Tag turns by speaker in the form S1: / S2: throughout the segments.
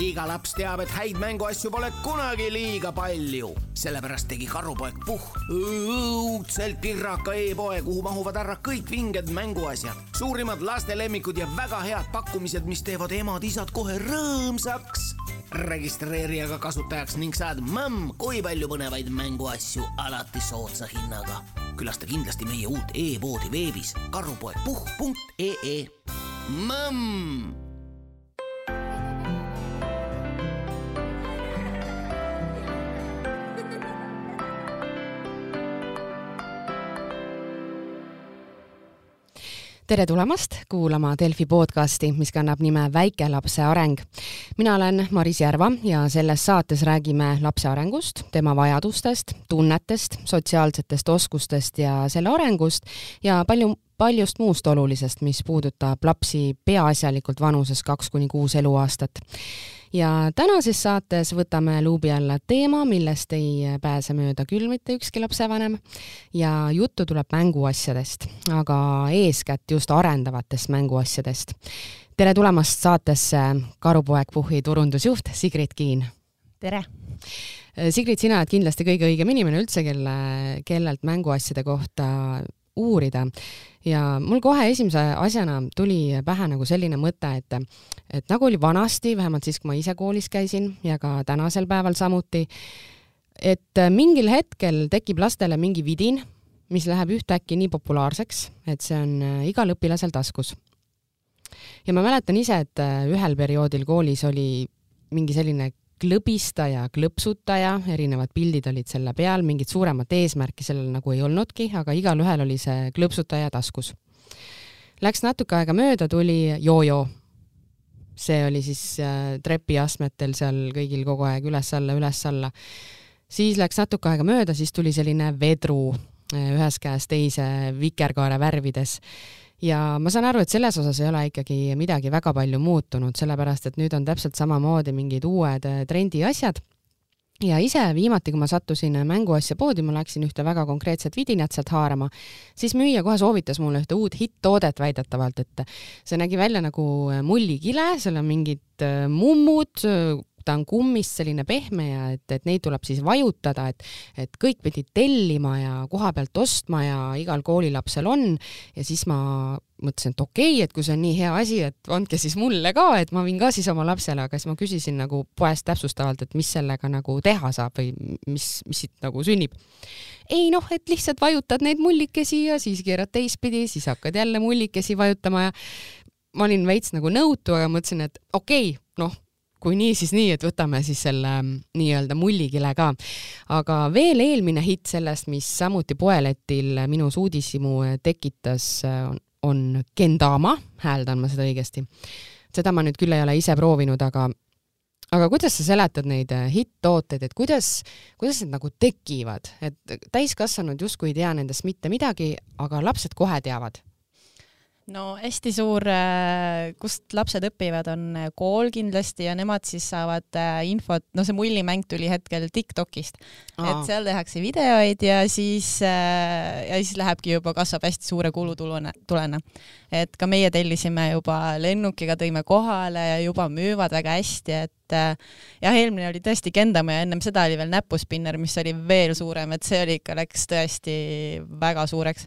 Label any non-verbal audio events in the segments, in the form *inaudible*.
S1: iga laps teab, et häid mänguasju pole kunagi liiga palju. sellepärast tegi karupoeg Puhh õudselt pirraka e-poe, kuhu mahuvad ära kõik vinged mänguasjad, suurimad lastelemmikud ja väga head pakkumised, mis teevad emad-isad kohe rõõmsaks. registreeri aga kasutajaks ning saad mõmm kui palju põnevaid mänguasju alati soodsa hinnaga. külasta kindlasti meie uut e-poodi veebis karupoegpuhh.ee. mõmm
S2: tere tulemast kuulama Delfi podcasti, mis kannab nime Väikelapse areng. mina olen Maris Järva ja selles saates räägime lapse arengust, tema vajadustest, tunnetest, sotsiaalsetest oskustest ja selle arengust ja palju paljust muust olulisest, mis puudutab lapsi peaasjalikult vanuses kaks kuni kuus eluaastat ja tänases saates võtame luubi alla teema, millest ei pääse mööda küll mitte ükski lapsevanem ja juttu tuleb mänguasjadest, aga eeskätt just arendavatest mänguasjadest. tere tulemast saatesse Karupoeg Puhhi turundusjuht Sigrid Kiin.
S3: tere!
S2: Sigrid, sina oled kindlasti kõige õigem inimene üldse, kelle, kellelt mänguasjade kohta uurida ja mul kohe esimese asjana tuli pähe nagu selline mõte, et, et nagu oli vanasti, vähemalt siis, kui ma ise koolis käisin ja ka tänasel päeval samuti, et mingil hetkel tekib lastele mingi vidin, mis läheb ühtäkki nii populaarseks, et see on äh, igal õpilasel taskus. ja ma mäletan ise, et äh, ühel perioodil koolis oli mingi selline klõbistaja, klõpsutaja, erinevad pildid olid selle peal, mingit suuremat eesmärki sellel nagu ei olnudki, aga igalühel oli see klõpsutaja taskus. Läks natuke aega mööda, tuli jojo. see oli siis äh, trepiastmetel seal kõigil kogu aeg üles-alla, üles-alla. siis läks natuke aega mööda, siis tuli selline vedru äh, ühes käes teise vikerkaare värvides ja ma saan aru, et selles osas ei ole ikkagi midagi väga palju muutunud, sellepärast et nüüd on täpselt samamoodi mingid uued äh, trendiasjad ja ise viimati, kui ma sattusin mänguasja poodi, ma läksin ühte väga konkreetset vidinat sealt haarama, siis müüja kohe soovitas mulle ühte uut hitt-toodet väidetavalt, et see nägi välja nagu mullikile, seal on mingid äh, mummud, ta on kummist selline pehme ja et, et neid tuleb siis vajutada, et, et kõik pidid tellima ja koha pealt ostma ja igal koolilapsel on ja siis ma mõtlesin, et okei okay,, et kui see on nii hea asi, et andke siis mulle ka, et ma viin ka siis oma lapsele, aga siis ma küsisin nagu poest täpsustavalt, et mis sellega nagu teha saab või mis, mis siit nagu sünnib. ei noh, et lihtsalt vajutad neid mullikesi ja siis keerad teistpidi, siis hakkad jälle mullikesi vajutama ja ma olin veits nagu nõutu, aga mõtlesin, et okei okay,, kui nii, siis nii, et võtame siis selle mm, nii-öelda mullikile ka. aga veel eelmine hitt sellest, mis samuti poeletil minus uudishimu tekitas, on, Kendama, hääldan ma seda õigesti. seda ma nüüd küll ei ole ise proovinud, aga aga kuidas sa seletad neid hitt-tooteid, et kuidas, kuidas need nagu tekivad, et täiskasvanud justkui ei tea nendest mitte midagi, aga lapsed kohe teavad
S3: no hästi suur, äh, kust lapsed õpivad, on äh, kool kindlasti ja nemad siis saavad äh, infot, no see mullimäng tuli hetkel Tiktokist, et seal tehakse videoid ja siis ja siis lähebki juba, kasvab hästi suure kulutuluna, tulena. et ka meie tellisime juba lennukiga, tõime kohale ja juba müüvad väga hästi, et jah, eelmine oli tõesti Kendama ja ennem seda oli veel näpuspinner, mis oli veel suurem, et see oli ikka, läks tõesti väga suureks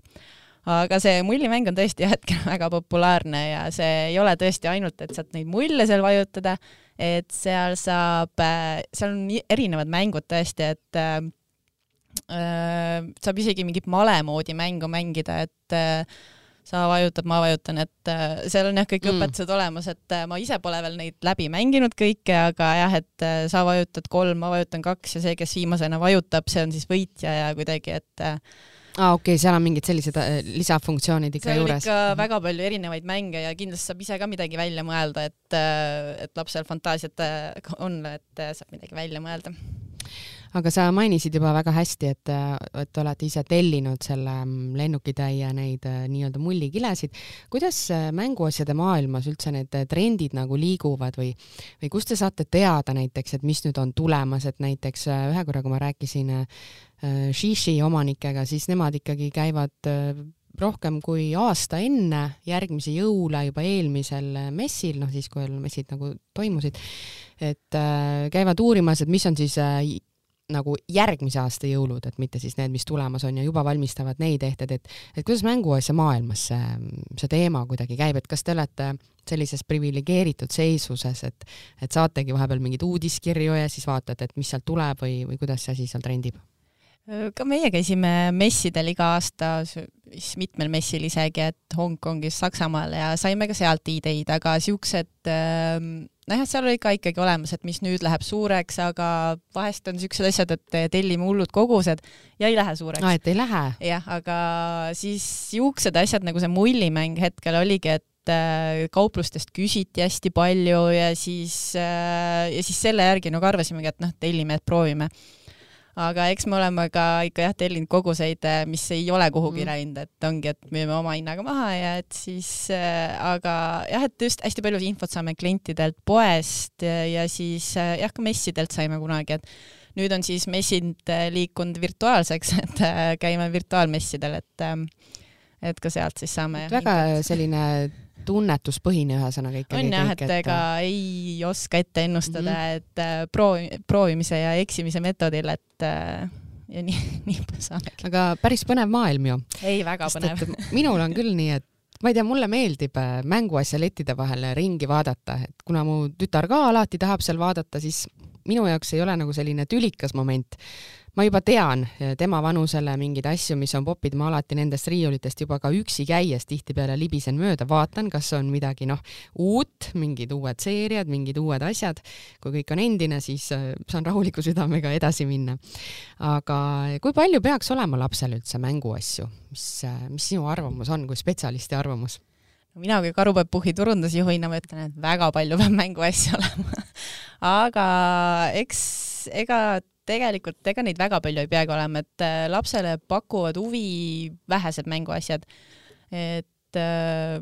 S3: aga see mullimäng on tõesti *laughs* hetkel väga populaarne ja see ei ole tõesti ainult, et saad neid mulle seal vajutada, et seal saab, seal on erinevad mängud tõesti, et äh, saab isegi mingit male moodi mängu mängida, et äh, sa vajutad, ma vajutan, et äh, seal on jah, kõik mm. õpetused olemas, et äh, ma ise pole veel neid läbi mänginud kõike, aga jah, et äh, sa vajutad kolm, ma vajutan kaks ja see, kes viimasena vajutab, see on siis võitja ja kuidagi, et äh,
S2: aa ah, okei okay,, seal on mingid sellised äh, lisafunktsioonid ikka
S3: seal
S2: juures.
S3: ikka mm -hmm. väga palju erinevaid mänge ja kindlasti saab ise ka midagi välja mõelda, et, äh, et lapsel fantaasiat äh, on, et saab midagi välja mõelda
S2: aga sa mainisid juba väga hästi, et, et olete ise tellinud selle mm, lennukitäie neid nii-öelda mullikilesid. kuidas mänguasjade maailmas üldse need trendid nagu liiguvad või, või kust te saate teada näiteks, et mis nüüd on tulemas, et näiteks ühe korra, kui ma rääkisin Shishi omanikega, siis nemad ikkagi käivad rohkem kui aasta enne järgmisi jõule juba eelmisel messil, noh siis, kui messid nagu toimusid, et äh, käivad uurimas, et mis on siis äh, nagu järgmise aasta jõulud, et mitte siis need, mis tulemas on ja juba valmistavad neid ehteid, et et kuidas mänguasja maailmas see, see teema kuidagi käib, et kas te olete sellises priviligeeritud seisuses, et et saategi vahepeal mingeid uudiskirju ja siis vaatate, et mis sealt tuleb või, või kuidas see asi seal trendib?
S3: Ka meie käisime messidel iga aasta, mitmel messil isegi, et Hongkongis, Saksamaal ja saime ka sealt ideid, aga siuksed äh, nojah, seal oli ka ikkagi olemas, et mis nüüd läheb suureks, aga vahest on siuksed asjad, et tellime hullud kogused ja ei lähe suureks.
S2: aa, et ei lähe?
S3: jah, aga siis siuksed asjad nagu see mullimäng hetkel oligi, et äh, kauplustest küsiti hästi palju ja siis, äh, ja siis selle järgi nagu arvasimegi, et noh, tellime, et proovime aga eks me oleme ka ikka jah tellinud koguseid, eh, mis ei ole kuhugi mm. läinud, et ongi, et müüme oma hinnaga maha ja et siis äh,, aga jah, et just hästi palju infot saame klientidelt poest ja, ja siis äh, jah, ka messidelt saime kunagi, et nüüd on siis messid liikunud virtuaalseks, *laughs* et äh, käime virtuaalmessidel, et et ka sealt siis saame.
S2: väga infot. selline tunnetuspõhine ühesõnaga ikkagi.
S3: on jah, et ega ei oska ette ennustada mm, -hmm. et äh, proovi, proovimise ja eksimise meetodil, et äh, ja nii, *laughs* nii saamegi.
S2: aga päris põnev maailm ju.
S3: ei, väga põnev.
S2: minul on küll nii, et ma ei tea, mulle meeldib äh, mänguasja lettide vahel ringi vaadata, et kuna mu tütar ka alati tahab seal vaadata, siis minu jaoks ei ole nagu selline tülikas moment ma juba tean eh, tema vanusele mingeid asju, mis on popid, ma alati nendest riiulitest juba ka üksi käies tihtipeale libisen mööda, vaatan, kas on midagi noh, uut, mingid uued seeriad, mingid uued asjad. kui kõik on endine, siis eh, saan rahuliku südamega edasi minna. aga kui palju peaks olema lapsel üldse mänguasju, mis, eh, mis sinu arvamus on kui spetsialisti arvamus?
S3: mina kui Karupäev-Puhhi turundusjuhina ma ütlen, et väga palju peab mänguasju *laughs* olema aga eks ega tegelikult ega neid väga palju ei peagi olema, et äh, lapsele pakuvad huvi vähesed mänguasjad. et äh,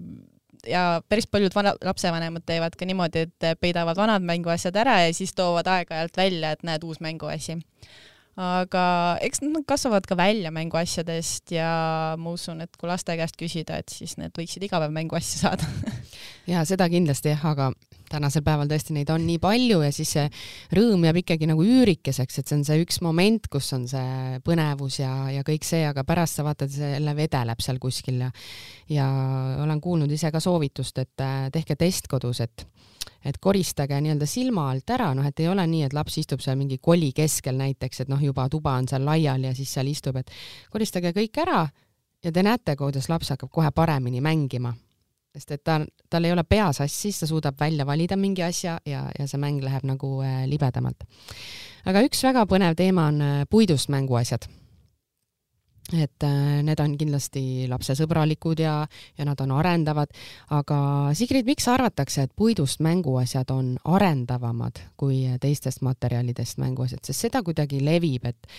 S3: ja päris paljud vana, lapsevanemad teevad ka niimoodi, et peidavad vanad mänguasjad ära ja siis toovad aeg-ajalt välja, et näed, uus mänguasi aga eks nad kasvavad ka välja mänguasjadest ja ma usun, et kui laste käest küsida, et siis need võiksid iga päev mänguasju saada *laughs*
S2: ja seda kindlasti jah, aga tänasel päeval tõesti neid on nii palju ja siis see rõõm jääb ikkagi nagu üürikeseks, et see on see üks moment, kus on see põnevus ja, ja kõik see, aga pärast sa vaatad, see jälle vedeleb seal kuskil ja ja olen kuulnud ise ka soovitust, et äh, tehke test kodus, et et koristage nii-öelda silma alt ära, noh, et ei ole nii, et laps istub seal mingi koli keskel näiteks, et noh, juba tuba on seal laiali ja siis seal istub, et koristage kõik ära ja te näete, kuidas laps hakkab kohe paremini mängima. Sest et ta, tal ei ole pea sassis, ta suudab välja valida mingi asja ja, ja see mäng läheb nagu äh, libedamalt. aga üks väga põnev teema on äh, puidust mänguasjad et äh, need on kindlasti lapsesõbralikud ja, ja nad on arendavad, aga Sigrid, miks arvatakse, et puidust mänguasjad on arendavamad kui teistest materjalidest mänguasjad, sest seda kuidagi levib, et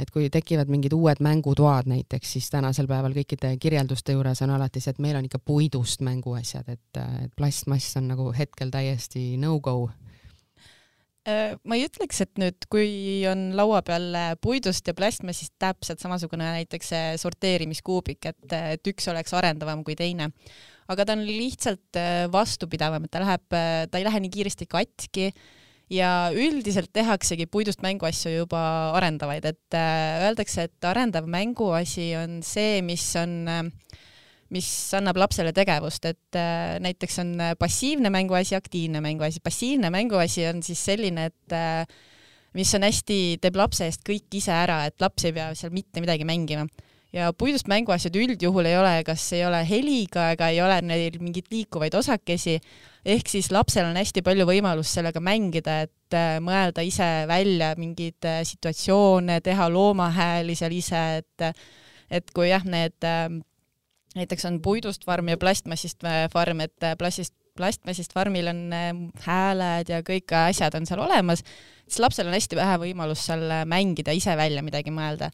S2: et kui tekivad mingid uued mängutoad näiteks, siis tänasel päeval kõikide kirjelduste juures on alati see, et meil on ikka puidust mänguasjad, et, et plastmass on nagu hetkel täiesti no-go
S3: ma ei ütleks, et nüüd, kui on laua peal äh, puidust ja plastmassist täpselt samasugune näiteks see sorteerimiskuubik, et, äh, et üks oleks arendavam kui teine. aga ta on lihtsalt vastupidavam, et ta läheb, ta ei lähe nii kiiresti katki ja üldiselt tehaksegi puidust mänguasju juba arendavaid, et öeldakse, et arendav mänguasi on see, mis on äh, mis annab lapsele tegevust, et äh, näiteks on äh, passiivne mänguasi, aktiivne mänguasi. passiivne mänguasi on siis selline, et äh, mis on hästi, teeb lapse eest kõik ise ära, et laps ei pea seal mitte midagi mängima. ja puidust mänguasjad üldjuhul ei ole, kas ei ole heliga ega ei ole neil mingeid liikuvaid osakesi, ehk siis lapsel on hästi palju võimalust sellega mängida, et mõelda ise välja mingeid situatsioone, teha loomahääli seal ise, et et kui jah, need äh, näiteks on puidust farm ja plastmassist äh, farm, et äh, plastist, plastmassist farmil on äh, hääled ja kõik asjad on seal olemas, siis lapsel on hästi vähe võimalust seal mängida, ise välja midagi mõelda.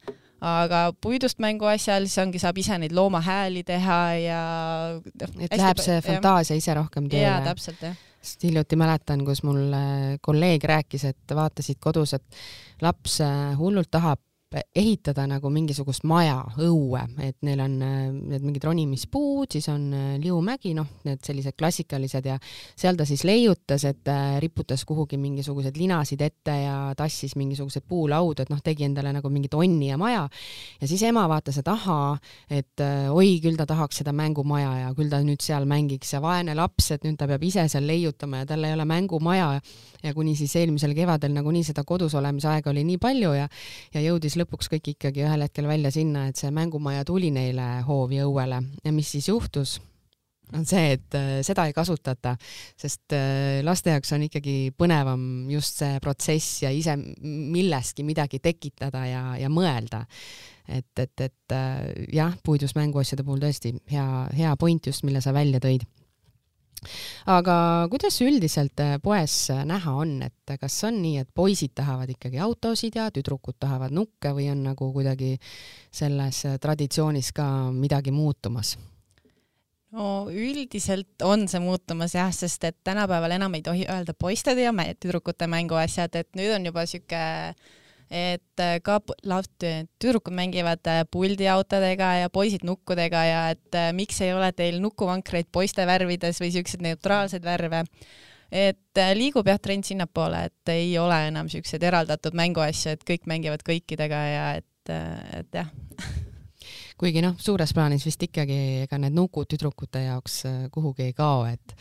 S3: aga puidust mänguasjal siis ongi, saab ise neid loomahääli teha ja
S2: noh, et läheb see fantaasia ise rohkem
S3: tööle? jaa, täpselt, jah
S2: sest hiljuti mäletan, kus mul kolleeg rääkis, et vaatasid kodus, et laps hullult tahab ehitada nagu mingisugust maja õue, et neil on äh, need mingid ronimispuud, siis on äh, liumägi, noh, need sellised klassikalised ja seal ta siis leiutas, et äh, riputas kuhugi mingisugused linasid ette ja tassis mingisugused puulaudu, et noh, tegi endale nagu mingi tonni ja maja. ja siis ema vaatas, et ahaa, et oi, küll ta tahaks seda mängumaja ja küll ta nüüd seal mängiks ja vaene laps, et nüüd ta peab ise seal leiutama ja tal ei ole mängumaja ja kuni siis eelmisel kevadel nagunii seda kodus olemise aega oli nii palju ja ja jõudis lõpuks kõik ikkagi ühel hetkel välja sinna, et see mängumaja tuli neile hoovi õuele ja mis siis juhtus? on see, et äh, seda ei kasutata, sest äh, laste jaoks on ikkagi põnevam just see protsess ja ise millestki midagi tekitada ja, ja mõelda. et, et, et äh, jah, puidust mänguasjade puhul tõesti hea, hea point just, mille sa välja tõid aga kuidas üldiselt äh, poes äh, näha on, et kas on nii, et poisid tahavad ikkagi autosid ja tüdrukud tahavad nukke või on nagu kuidagi selles äh, traditsioonis ka midagi muutumas?
S3: no üldiselt on see muutumas jah, sest et tänapäeval enam ei tohi öelda poiste ja tüdrukute mänguasjad, et nüüd on juba sihuke et äh, ka tüdrukud mängivad äh, puldiautodega ja poisid nukkudega ja et äh, miks ei ole teil nukuvankreid poiste värvides või siukseid neutraalseid värve. et liigub jah trend sinnapoole, et ei ole enam siukseid eraldatud mänguasju, et kõik mängivad kõikidega ja et, et jah *laughs*
S2: kuigi noh, suures plaanis vist ikkagi ega need nukud tüdrukute jaoks äh, kuhugi ei kao, et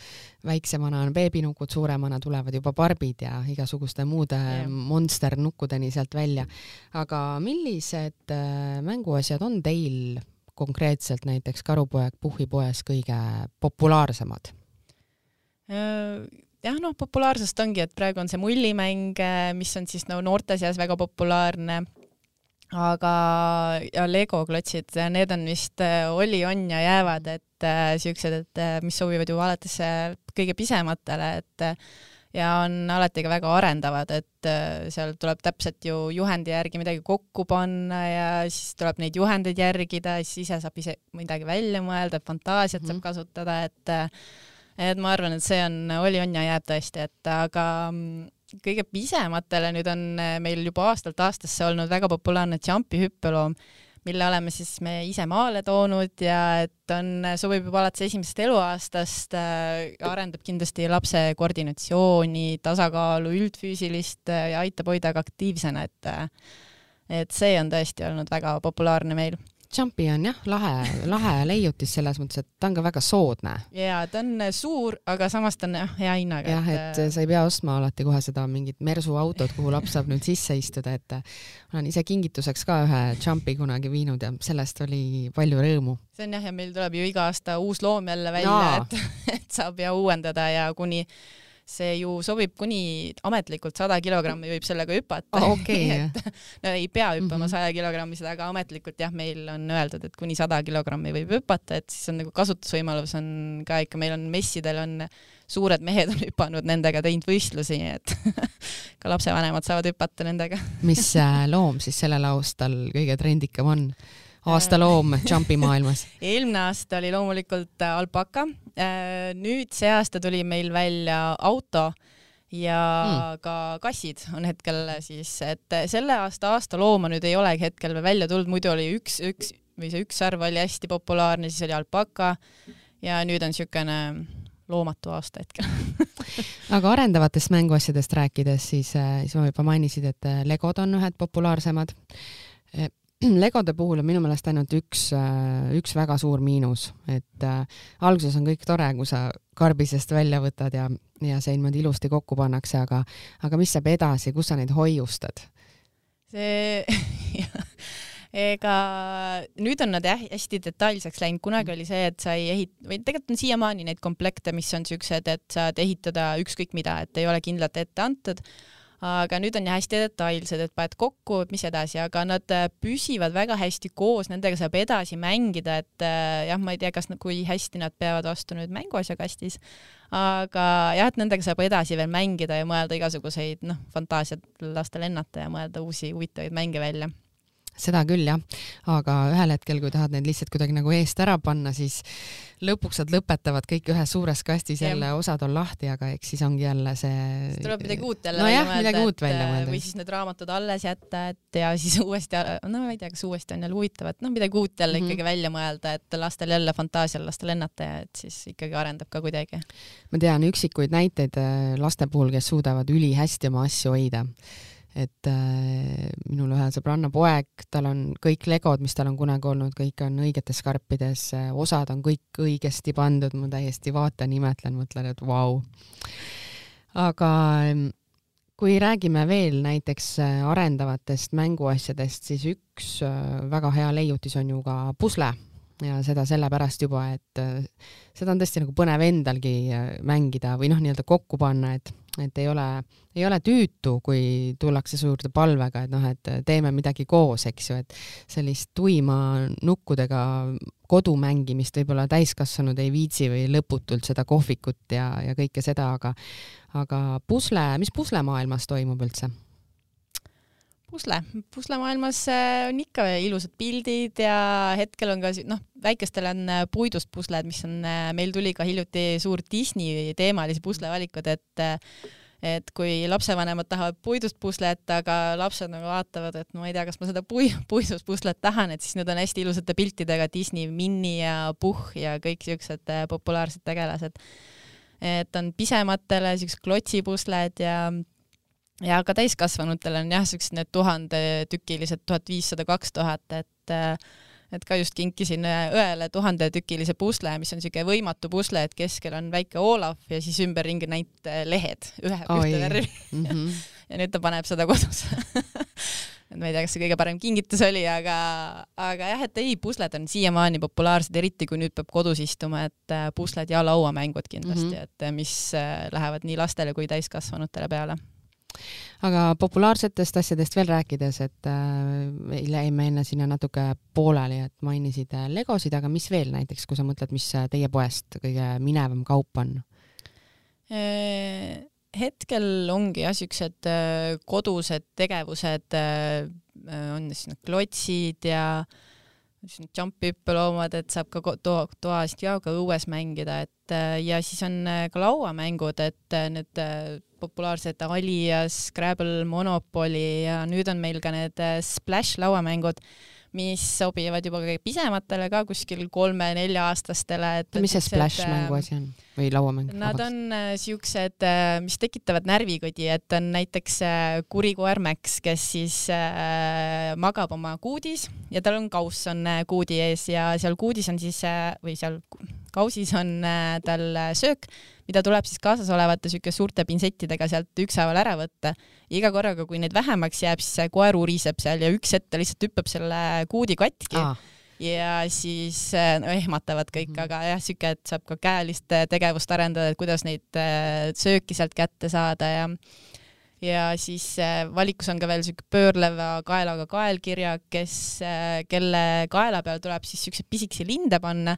S2: väiksemana on beebinukud, suuremana tulevad juba barbid ja igasuguste muude monsternukkudeni sealt välja. aga millised äh, mänguasjad on teil konkreetselt näiteks Karupoeg Puhhipoes kõige populaarsemad?
S3: Äh, jah, noh, populaarsust ongi, et praegu on see mullimäng, mis on siis no noorte seas väga populaarne aga, ja Lego klotsid, need on vist äh, oli, on ja jäävad, et äh, siuksed, et äh, mis sobivad ju alates kõige pisematele, et ja on alati ka väga arendavad, et seal tuleb täpselt ju juhendi järgi midagi kokku panna ja siis tuleb neid juhendeid järgida, siis ise saab ise midagi välja mõelda, fantaasiat mm -hmm. saab mhm. kasutada, et et ma arvan, et see on, oli, on ja jääb tõesti, et aga mm, kõige pisematele nüüd on eh, meil juba aastalt aastasse olnud väga populaarne Jumpi hüppeloom, mille oleme siis me ise maale toonud ja et on, sobib juba alates esimesest eluaastast äh,, arendab kindlasti lapse koordinatsiooni, tasakaalu, üldfüüsilist äh, ja aitab hoida ka aktiivsena, et et see on tõesti olnud väga populaarne meil
S2: Jumpi on jah, lahe, lahe leiutis selles mõttes, et ta on ka väga soodne.
S3: ja ta on suur, aga samas ta on jah, hea hinnaga.
S2: jah, et sa ei pea ostma alati kohe seda mingit mersu autot, kuhu laps saab nüüd sisse istuda, et olen ise kingituseks ka ühe Jumpi kunagi viinud ja sellest oli palju rõõmu.
S3: see on jah, ja meil tuleb ju iga aasta uus loom jälle välja, et, *laughs* et saab ja uuendada ja kuni see ju sobib kuni ametlikult sada kilogrammi võib sellega hüpata
S2: oh,. Okay. *laughs*
S3: no ei pea hüppama mhm. saja mm -hmm. kilogrammised, aga ametlikult jah, meil on öeldud, et kuni sada kilogrammi võib hüpata, et siis on nagu kasutusvõimalus on ka ikka, meil on messidel on suured mehed on hüpanud nendega, teinud võistlusi, et *laughs* ka lapsevanemad saavad hüpata nendega
S2: mis äh, *laughs* loom siis sellel aastal kõige trendikam on? Aastaloom Jumpi maailmas? *laughs*
S3: eelmine aasta oli loomulikult äh, alpaka. Äh, nüüd see aasta tuli meil välja auto ja hmm. ka kassid on hetkel siis, et selle aasta aastalooma nüüd ei olegi hetkel veel välja tulnud, muidu oli üks, üks või see üks sarv oli hästi populaarne, siis oli alpaka ja nüüd on niisugune loomatu aasta hetkel *laughs*
S2: aga arendavatest mänguasjadest rääkides, siis, äh, siis ma juba mainisid, et Legod on ühed populaarsemad *clears throat* legode puhul on minu meelest ainult üks, äh, üks väga suur miinus, et äh, alguses on kõik tore, kui sa karbisest välja võtad ja, ja see niimoodi ilusti kokku pannakse, aga, aga mis saab edasi, kus sa neid hoiustad?
S3: see *laughs* ega nüüd on nad jah hästi detailseks läinud, kunagi oli see, et sa ei ehit- või tegelikult on siiamaani neid komplekte, mis on siuksed, et saad ehitada ükskõik mida, et ei ole kindlalt ette antud aga nüüd on hästi detailsed, et paned kokku, mis edasi, aga nad äh, püsivad väga hästi koos, nendega saab edasi mängida, et äh, jah, ma ei tea, kas, kui hästi nad peavad vastu nüüd mänguasjakastis, aga jah, et nendega saab edasi veel mängida ja mõelda igasuguseid noh, fantaasiat lastel lennata ja mõelda uusi huvitavaid mänge välja
S2: seda küll jah, aga ühel hetkel, kui tahad neid lihtsalt kuidagi nagu eest ära panna, siis lõpuks nad lõpetavad kõik ühes suures kastis jälle, osad on lahti, aga eks siis ongi jälle see.
S3: siis tuleb midagi uut jälle
S2: no välja mõelda. välja mõelda.
S3: või siis need raamatud alles jätta, et ja siis *laughs* uuesti, no ma ei tea, kas uuesti on jälle huvitav, et noh, midagi uut jälle mm -hmm. ikkagi välja mõelda, et lastel jälle fantaasial lasta lennata ja et siis ikkagi arendab ka kuidagi.
S2: ma tean üksikuid näiteid äh, laste puhul, kes suudavad ülihästi oma asju hoida et äh, minul ühe sõbranna poeg, tal on kõik legod, mis tal on kunagi olnud, kõik on õigetes karpides, osad on kõik õigesti pandud, ma täiesti vaatan, imetlen, mõtlen, et vau. Wow.. aga ähm, kui räägime veel näiteks äh, arendavatest mänguasjadest, siis üks äh, väga hea leiutis on ju ka pusle ja seda sellepärast juba, et äh, seda on tõesti nagu põnev endalgi mängida või noh, nii-öelda kokku panna, et et ei ole, ei ole tüütu, kui tullakse su juurde palvega, et noh, et teeme midagi koos, eks ju, et sellist tuima nukkudega kodu mängimist võib-olla täiskasvanud ei viitsi või lõputult seda kohvikut ja, ja kõike seda, aga aga pusle, mis puslemaailmas toimub üldse?
S3: Pusle, puslemaailmas äh, on ikka ilusad pildid ja hetkel on ka noh, väikestel on äh, puidust pusled, mis on, äh, meil tuli ka hiljuti suur Disney teemalisi puslevalikud, et et kui lapsevanemad tahavad puidust puslet, aga lapsed nagu vaatavad, et ma ei tea, kas ma seda pui-, *laughs* puidust puslet tahan, et siis need on hästi ilusate piltidega Disney, Minnie ja Puhh ja kõik siuksed populaarsed tegelased. et on pisematele siuksed klotsipusled ja ja ka täiskasvanutel on jah, siuksed need tuhandetükilised, tuhat viissada, kaks tuhat, et et ka just kinkisin õele tuhandetükilise pusle, mis on siuke võimatu pusle, et keskel on väike Olav ja siis ümberringi näit lehed ühe, ühte värvi mm. -hmm. *laughs* ja nüüd ta paneb seda kodus *laughs* et ma ei tea, kas see kõige parem kingitus oli, aga, aga jah, et ei, pusled on siiamaani populaarsed, eriti kui nüüd peab kodus istuma, et pusled ja lauamängud kindlasti mm, -hmm. et mis lähevad nii lastele kui täiskasvanutele peale
S2: aga populaarsetest asjadest veel rääkides, et äh, jäime enne sinna natuke pooleli, et mainisid äh, legosid, aga mis veel näiteks, kui sa mõtled, mis äh, teie poest kõige minevam kaup on?
S3: Äh, hetkel ongi jah, siuksed kodused tegevused, on siis need klotsid ja jump-hüppeloomad, et saab ka toa, toast ja ka õues mängida, et ja siis on ka lauamängud, et need populaarsed Alias, Scrabble, Monopoly ja nüüd on meil ka need äh, Splash lauamängud, mis sobivad juba kõige pisematele ka kuskil kolme-nelja-aastastele.
S2: mis see Splash äh, mänguasi on või lauamäng?
S3: Nad on äh, siuksed, mis tekitavad närvikodi, et on näiteks kurikoer Max, kes siis magab oma kuudis ja tal on kauss on kuudi ees ja seal kuudis on siis või seal kausis on äh, tal söök mida tuleb siis kaasas olevate siuke suurte pintsettidega sealt ükshaaval ära võtta. iga korraga, kui neid vähemaks jääb, siis koer uriseb seal ja üks hetk ta lihtsalt hüppab selle kuudi katki. Ah ja siis äh, no ehmatavad kõik mm, aga jah, siuke, et saab ka käelist äh, tegevust arendada, et kuidas neid äh, sööki sealt kätte saada ja ja siis valikus on ka veel siuke pöörleva kaelaga kaelkirja, kes, kelle kaela peal tuleb siis siukseid pisikesi linde panna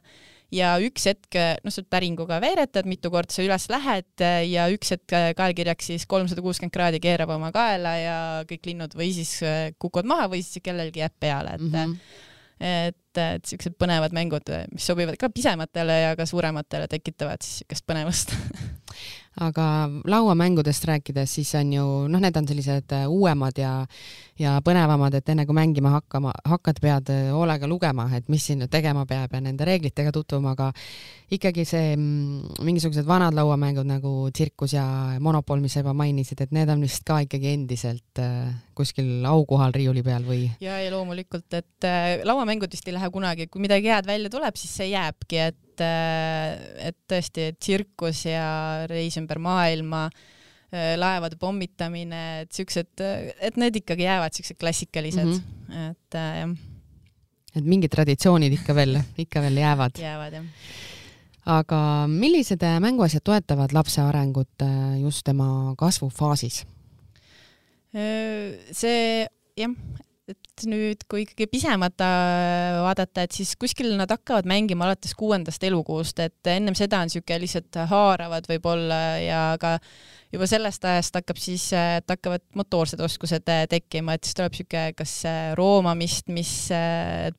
S3: ja üks hetk, noh, sa päringuga veeretad, mitu korda sa üles lähed ja üks hetk kaelkirjaks siis kolmsada kuuskümmend kraadi keerab oma kaela ja kõik linnud või siis kukuvad maha või siis kellelgi jääb peale, et mm -hmm. et, et siuksed põnevad mängud, mis sobivad ka pisematele ja ka suurematele, tekitavad siis siukest põnevust *laughs*
S2: aga lauamängudest rääkides, siis on ju noh, need on sellised äh, uuemad ja ja põnevamad, et enne kui mängima hakkama, hakkad, pead äh, hoolega lugema, et mis siin nüüd tegema peab ja nende reeglitega tutvuma, aga ikkagi see mm, mingisugused vanad lauamängud nagu tsirkus ja monopol, mis sa juba mainisid, et need on vist ka ikkagi endiselt äh, kuskil aukohal riiuli peal või?
S3: ja, ja loomulikult, et lauamängud vist ei lähe kunagi, kui midagi head välja tuleb, siis see jääbki, et et, äh, et tõesti tsirkus ja reis ümber maailma, äh, laevade pommitamine, et siuksed, et need ikkagi jäävad siuksed klassikalised mm, -hmm. et äh, jah.
S2: et mingid traditsioonid ikka veel, ikka veel jäävad.
S3: jäävad jah.
S2: aga millised mänguasjad toetavad lapse arengut just tema kasvufaasis?
S3: see jah, et nüüd, kui ikkagi pisemata vaadata, et siis kuskil nad hakkavad mängima alates kuuendast elukuust, et ennem seda on niisugune lihtsalt haaravad võib-olla ja ka juba sellest ajast hakkab siis, et hakkavad motoorsed oskused tekkima, et siis tuleb niisugune kas roomamist, mis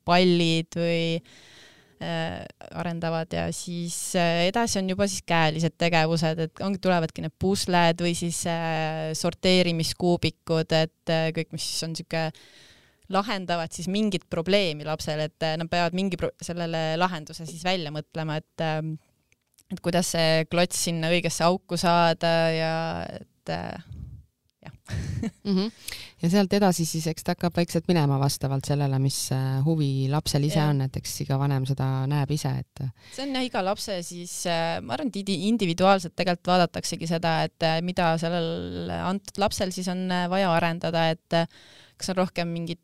S3: pallid või Äh, arendavad ja siis äh, edasi on juba siis käelised tegevused, et ongi, tulevadki need pusled või siis äh, sorteerimiskuubikud, et kõik, mis on niisugune lahendavad siis mingit probleemi lapsele, et nad peavad mingi sellele lahenduse siis välja mõtlema, et et kuidas see klots sinna õigesse auku saada ja et jah *laughs*
S2: mm. -hmm. ja sealt edasi siis eks ta hakkab vaikselt minema vastavalt sellele, mis äh, huvi lapsel ise ja. on, et eks iga vanem seda näeb ise, et.
S3: see on jah, iga lapse siis, ma arvan, et individuaalselt tegelikult vaadataksegi seda, et mida sellel antud lapsel siis on vaja arendada, et kas on rohkem mingit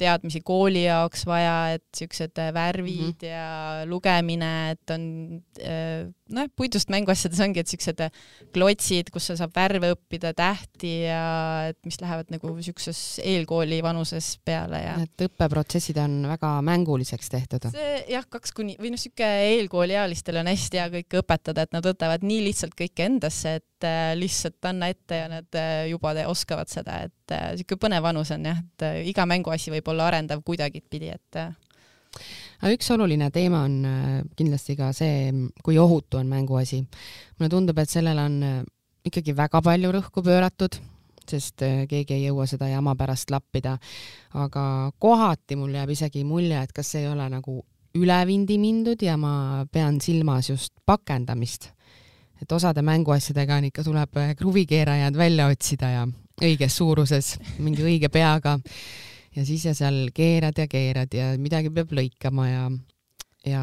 S3: teadmisi kooli jaoks vaja, et siuksed äh, värvid mm -hmm. ja lugemine, et on äh, noh, puidust mänguasjades ongi, et siuksed äh, klotsid, kus sa saab värve õppida, tähti ja et mis lähevad nagu siukses eelkooli vanuses peale ja.
S2: et õppeprotsessid on väga mänguliseks tehtud.
S3: see jah, kaks kuni või noh, siuke eelkooliealistele on hästi hea kõike õpetada, et nad võtavad nii lihtsalt kõike endasse, et lihtsalt anna ette ja nad juba te oskavad seda, et siuke põnev vanus on jah, et iga mänguasi võib olla arendav kuidagipidi, et
S2: aga üks oluline teema on äh, kindlasti ka see, kui ohutu on mänguasi. mulle tundub, et sellele on äh, ikkagi väga palju rõhku pööratud, sest äh, keegi ei jõua seda jama pärast lappida. aga kohati mul jääb isegi mulje, et kas ei ole nagu ülevindi mindud ja ma pean silmas just pakendamist. Et osade mänguasjadega on ikka, tuleb kruvikeerajad välja otsida ja õiges suuruses, mingi õige peaga. Ja siis ja seal keerad ja keerad ja midagi peab lõikama ja, ja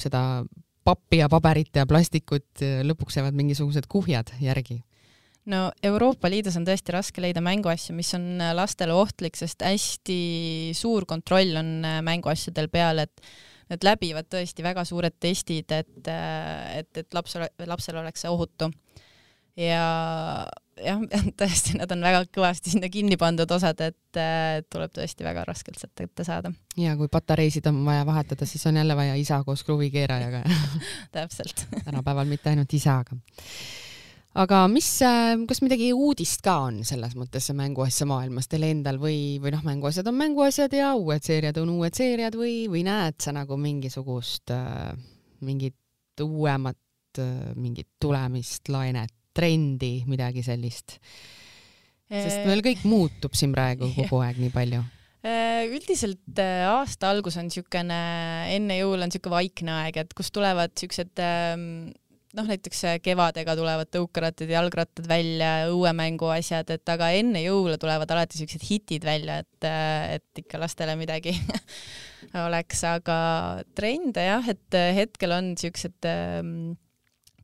S2: seda pappi ja paberit ja plastikut lõpuks jäävad mingisugused kuhjad järgi.
S3: No Euroopa Liidus on tõesti raske leida mänguasju, mis on lastele ohtlik, sest hästi suur kontroll on mänguasjadel peal, et need läbivad tõesti väga suured testid, et, et, et laps, lapsel oleks see ohutu. ja jah, *laughs* tõesti, nad on väga kõvasti sinna kinni pandud osad, et tuleb tõesti väga raskelt sealt ette saada.
S2: ja kui patareisid on vaja vahetada, siis on jälle vaja isa koos kruvikeerajaga *laughs*
S3: täpselt
S2: tänapäeval mitte ainult isa, aga mis, äh, kas midagi uudist ka on selles mõttes mänguasja maailmas teil endal või, või noh, mänguasjad on mänguasjad ja uued seeriad on uued seeriad või, või näed sa nagu mingisugust äh,, mingit uuemat äh, mingit tulemist, lainet trendi, midagi sellist? sest meil kõik muutub siin praegu *laughs* kogu aeg nii palju
S3: üldiselt aasta algus on niisugune, enne jõule on niisugune vaikne aeg, et kus tulevad niisugused ähm, noh, näiteks kevadega tulevad tõukerattad, jalgrattad välja, õuemänguasjad, et aga enne jõule tulevad alati siuksed hitid välja, et, äh, et ikka lastele midagi *laughs* oleks, aga trende jah, et hetkel on siuksed ähm,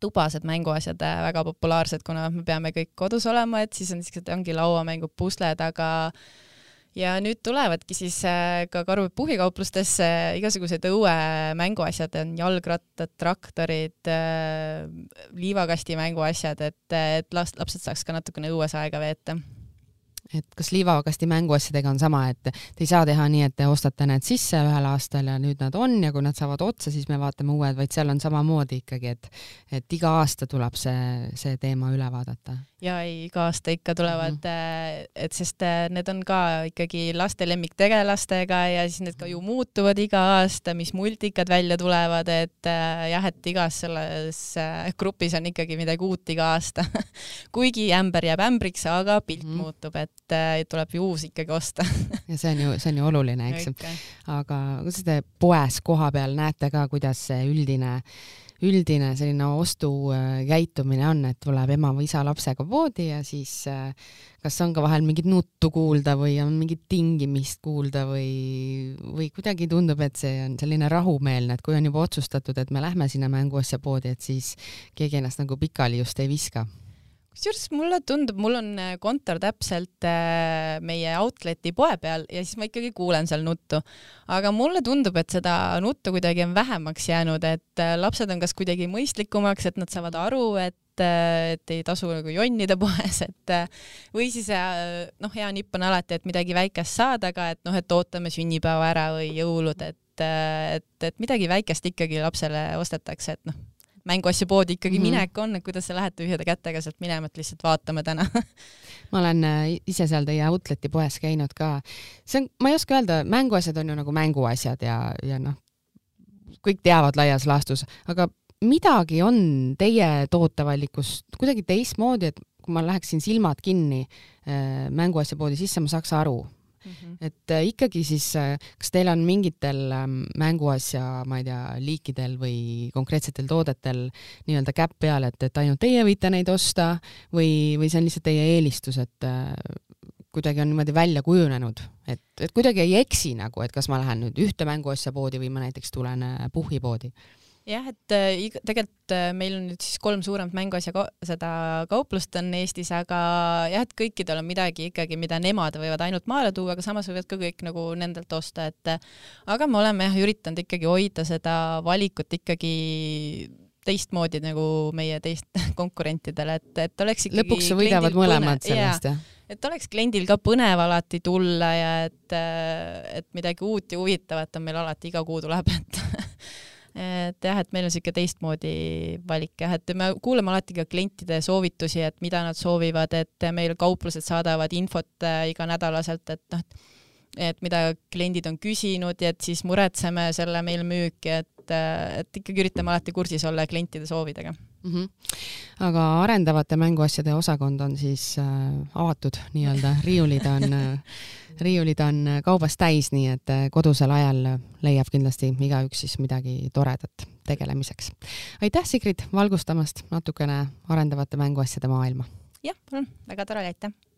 S3: tubased mänguasjad äh, väga populaarsed, kuna me peame kõik kodus olema, et siis on siuksed, ongi lauamängud, pusled, aga ja nüüd tulevadki siis äh, ka Karu puhvikauplustesse igasugused õuemänguasjad, on jalgrattad, traktorid, äh, liivakasti mänguasjad, et, et last, lapsed saaks ka natukene õues aega veeta
S2: et kas liivakasti mänguasjadega on sama, et te ei saa teha nii, et te ostate need sisse ühel aastal ja nüüd nad on ja kui nad saavad otsa, siis me vaatame uued, vaid seal on samamoodi ikkagi, et et iga aasta tuleb see, see teema üle vaadata
S3: ja ei, iga aasta ikka tulevad mm, -hmm. et sest äh, need on ka ikkagi laste lemmiktegelastega ja siis need ka ju muutuvad iga aasta, mis multikad välja tulevad, et äh, jah, et igas selles grupis on ikkagi midagi uut iga aasta *laughs* kuigi ämber jääb ämbriks, aga pilt mm -hmm. muutub, et tuleb ju uus ikkagi osta. *laughs*
S2: Ja see on ju, see on ju oluline, eks ju. aga kuidas te poes kohapeal näete ka, kuidas see üldine üldine selline ostukäitumine on, et tuleb ema või isa lapsega poodi ja siis äh, kas on ka vahel mingit nuttu kuulda või on mingit tingimist kuulda või, või kuidagi tundub, et see on selline rahumeelne, et kui on juba otsustatud, et me lähme sinna mänguasja poodi, et siis keegi ennast nagu pikali just ei viska
S3: kusjuures mulle tundub, mul on äh, kontor täpselt äh, meie outlet'i poe peal ja siis ma ikkagi kuulen seal nuttu. aga mulle tundub, et seda nuttu kuidagi on vähemaks jäänud, et äh, lapsed on kas kuidagi mõistlikumaks, et nad saavad aru, et et, ei tasu nagu jonnida poes, *laughs* et või siis noh, hea nipp on alati, et midagi väikest saada, aga et noh, et ootame sünnipäeva ära või jõulud, et et, et midagi väikest ikkagi lapsele ostetakse, et noh, mänguasju poodi ikkagi mm -hmm. minek on, et kuidas sa lähed tühjade kätega sealt minema, et lihtsalt vaatame täna
S2: ma olen äh, ise seal teie Outleti poes käinud ka. see on, ma ei oska öelda, mänguasjad on ju nagu mänguasjad ja, ja noh, kõik teavad laias laastus, aga midagi on teie tootevalikust kuidagi teistmoodi, et kui ma läheksin silmad kinni äh, mänguasjapoodi sisse, ma saaks aru Mm -hmm. et äh, ikkagi siis, äh, kas teil on mingitel ähm, mänguasja, ma ei tea, liikidel või konkreetsetel toodetel nii-öelda käpp peal, et, et ainult teie võite neid osta või, või see on lihtsalt teie eelistus, et äh, kuidagi on niimoodi välja kujunenud, et, et kuidagi ei eksi nagu, et kas ma lähen nüüd ühte mänguasja poodi või ma näiteks tulen puhhipoodi
S3: jah, et äh, tegelikult äh, meil on nüüd siis kolm suuremat mänguasja ka, seda kauplust on Eestis, aga jah, et kõikidel on midagi ikkagi, mida nemad võivad ainult maale tuua, aga samas võivad ka kõik nagu nendelt osta, et äh, aga me oleme jah üritanud ikkagi hoida seda valikut ikkagi teistmoodi nagu meie teist *laughs* konkurentidele, et, et oleks ikkagi
S2: lõpuks võidavad mõlemad sellest, jah?
S3: et oleks kliendil ka põnev alati tulla ja et, et midagi uut ja huvitavat on meil alati iga kuu tuleb, et *laughs* et jah, et meil on niisugune teistmoodi valik jah, et me kuulame alati ka klientide soovitusi, et mida nad soovivad, et meil kauplused saadavad infot äh, iganädalaselt, et noh, et mida kliendid on küsinud ja et siis muretseme selle meil müüki, et, äh, et ikkagi üritame alati kursis olla klientide soovidega
S2: mm. -hmm. aga arendavate mänguasjade osakond on siis äh, avatud nii-öelda, riiulid on äh, *laughs* riiulid on kaubas täis, nii et äh, kodusel ajal leiab kindlasti igaüks siis midagi toredat tegelemiseks. aitäh, Sigrid, valgustamast natukene arendavate mänguasjade maailma!
S3: jah, palun, väga tore, aitäh!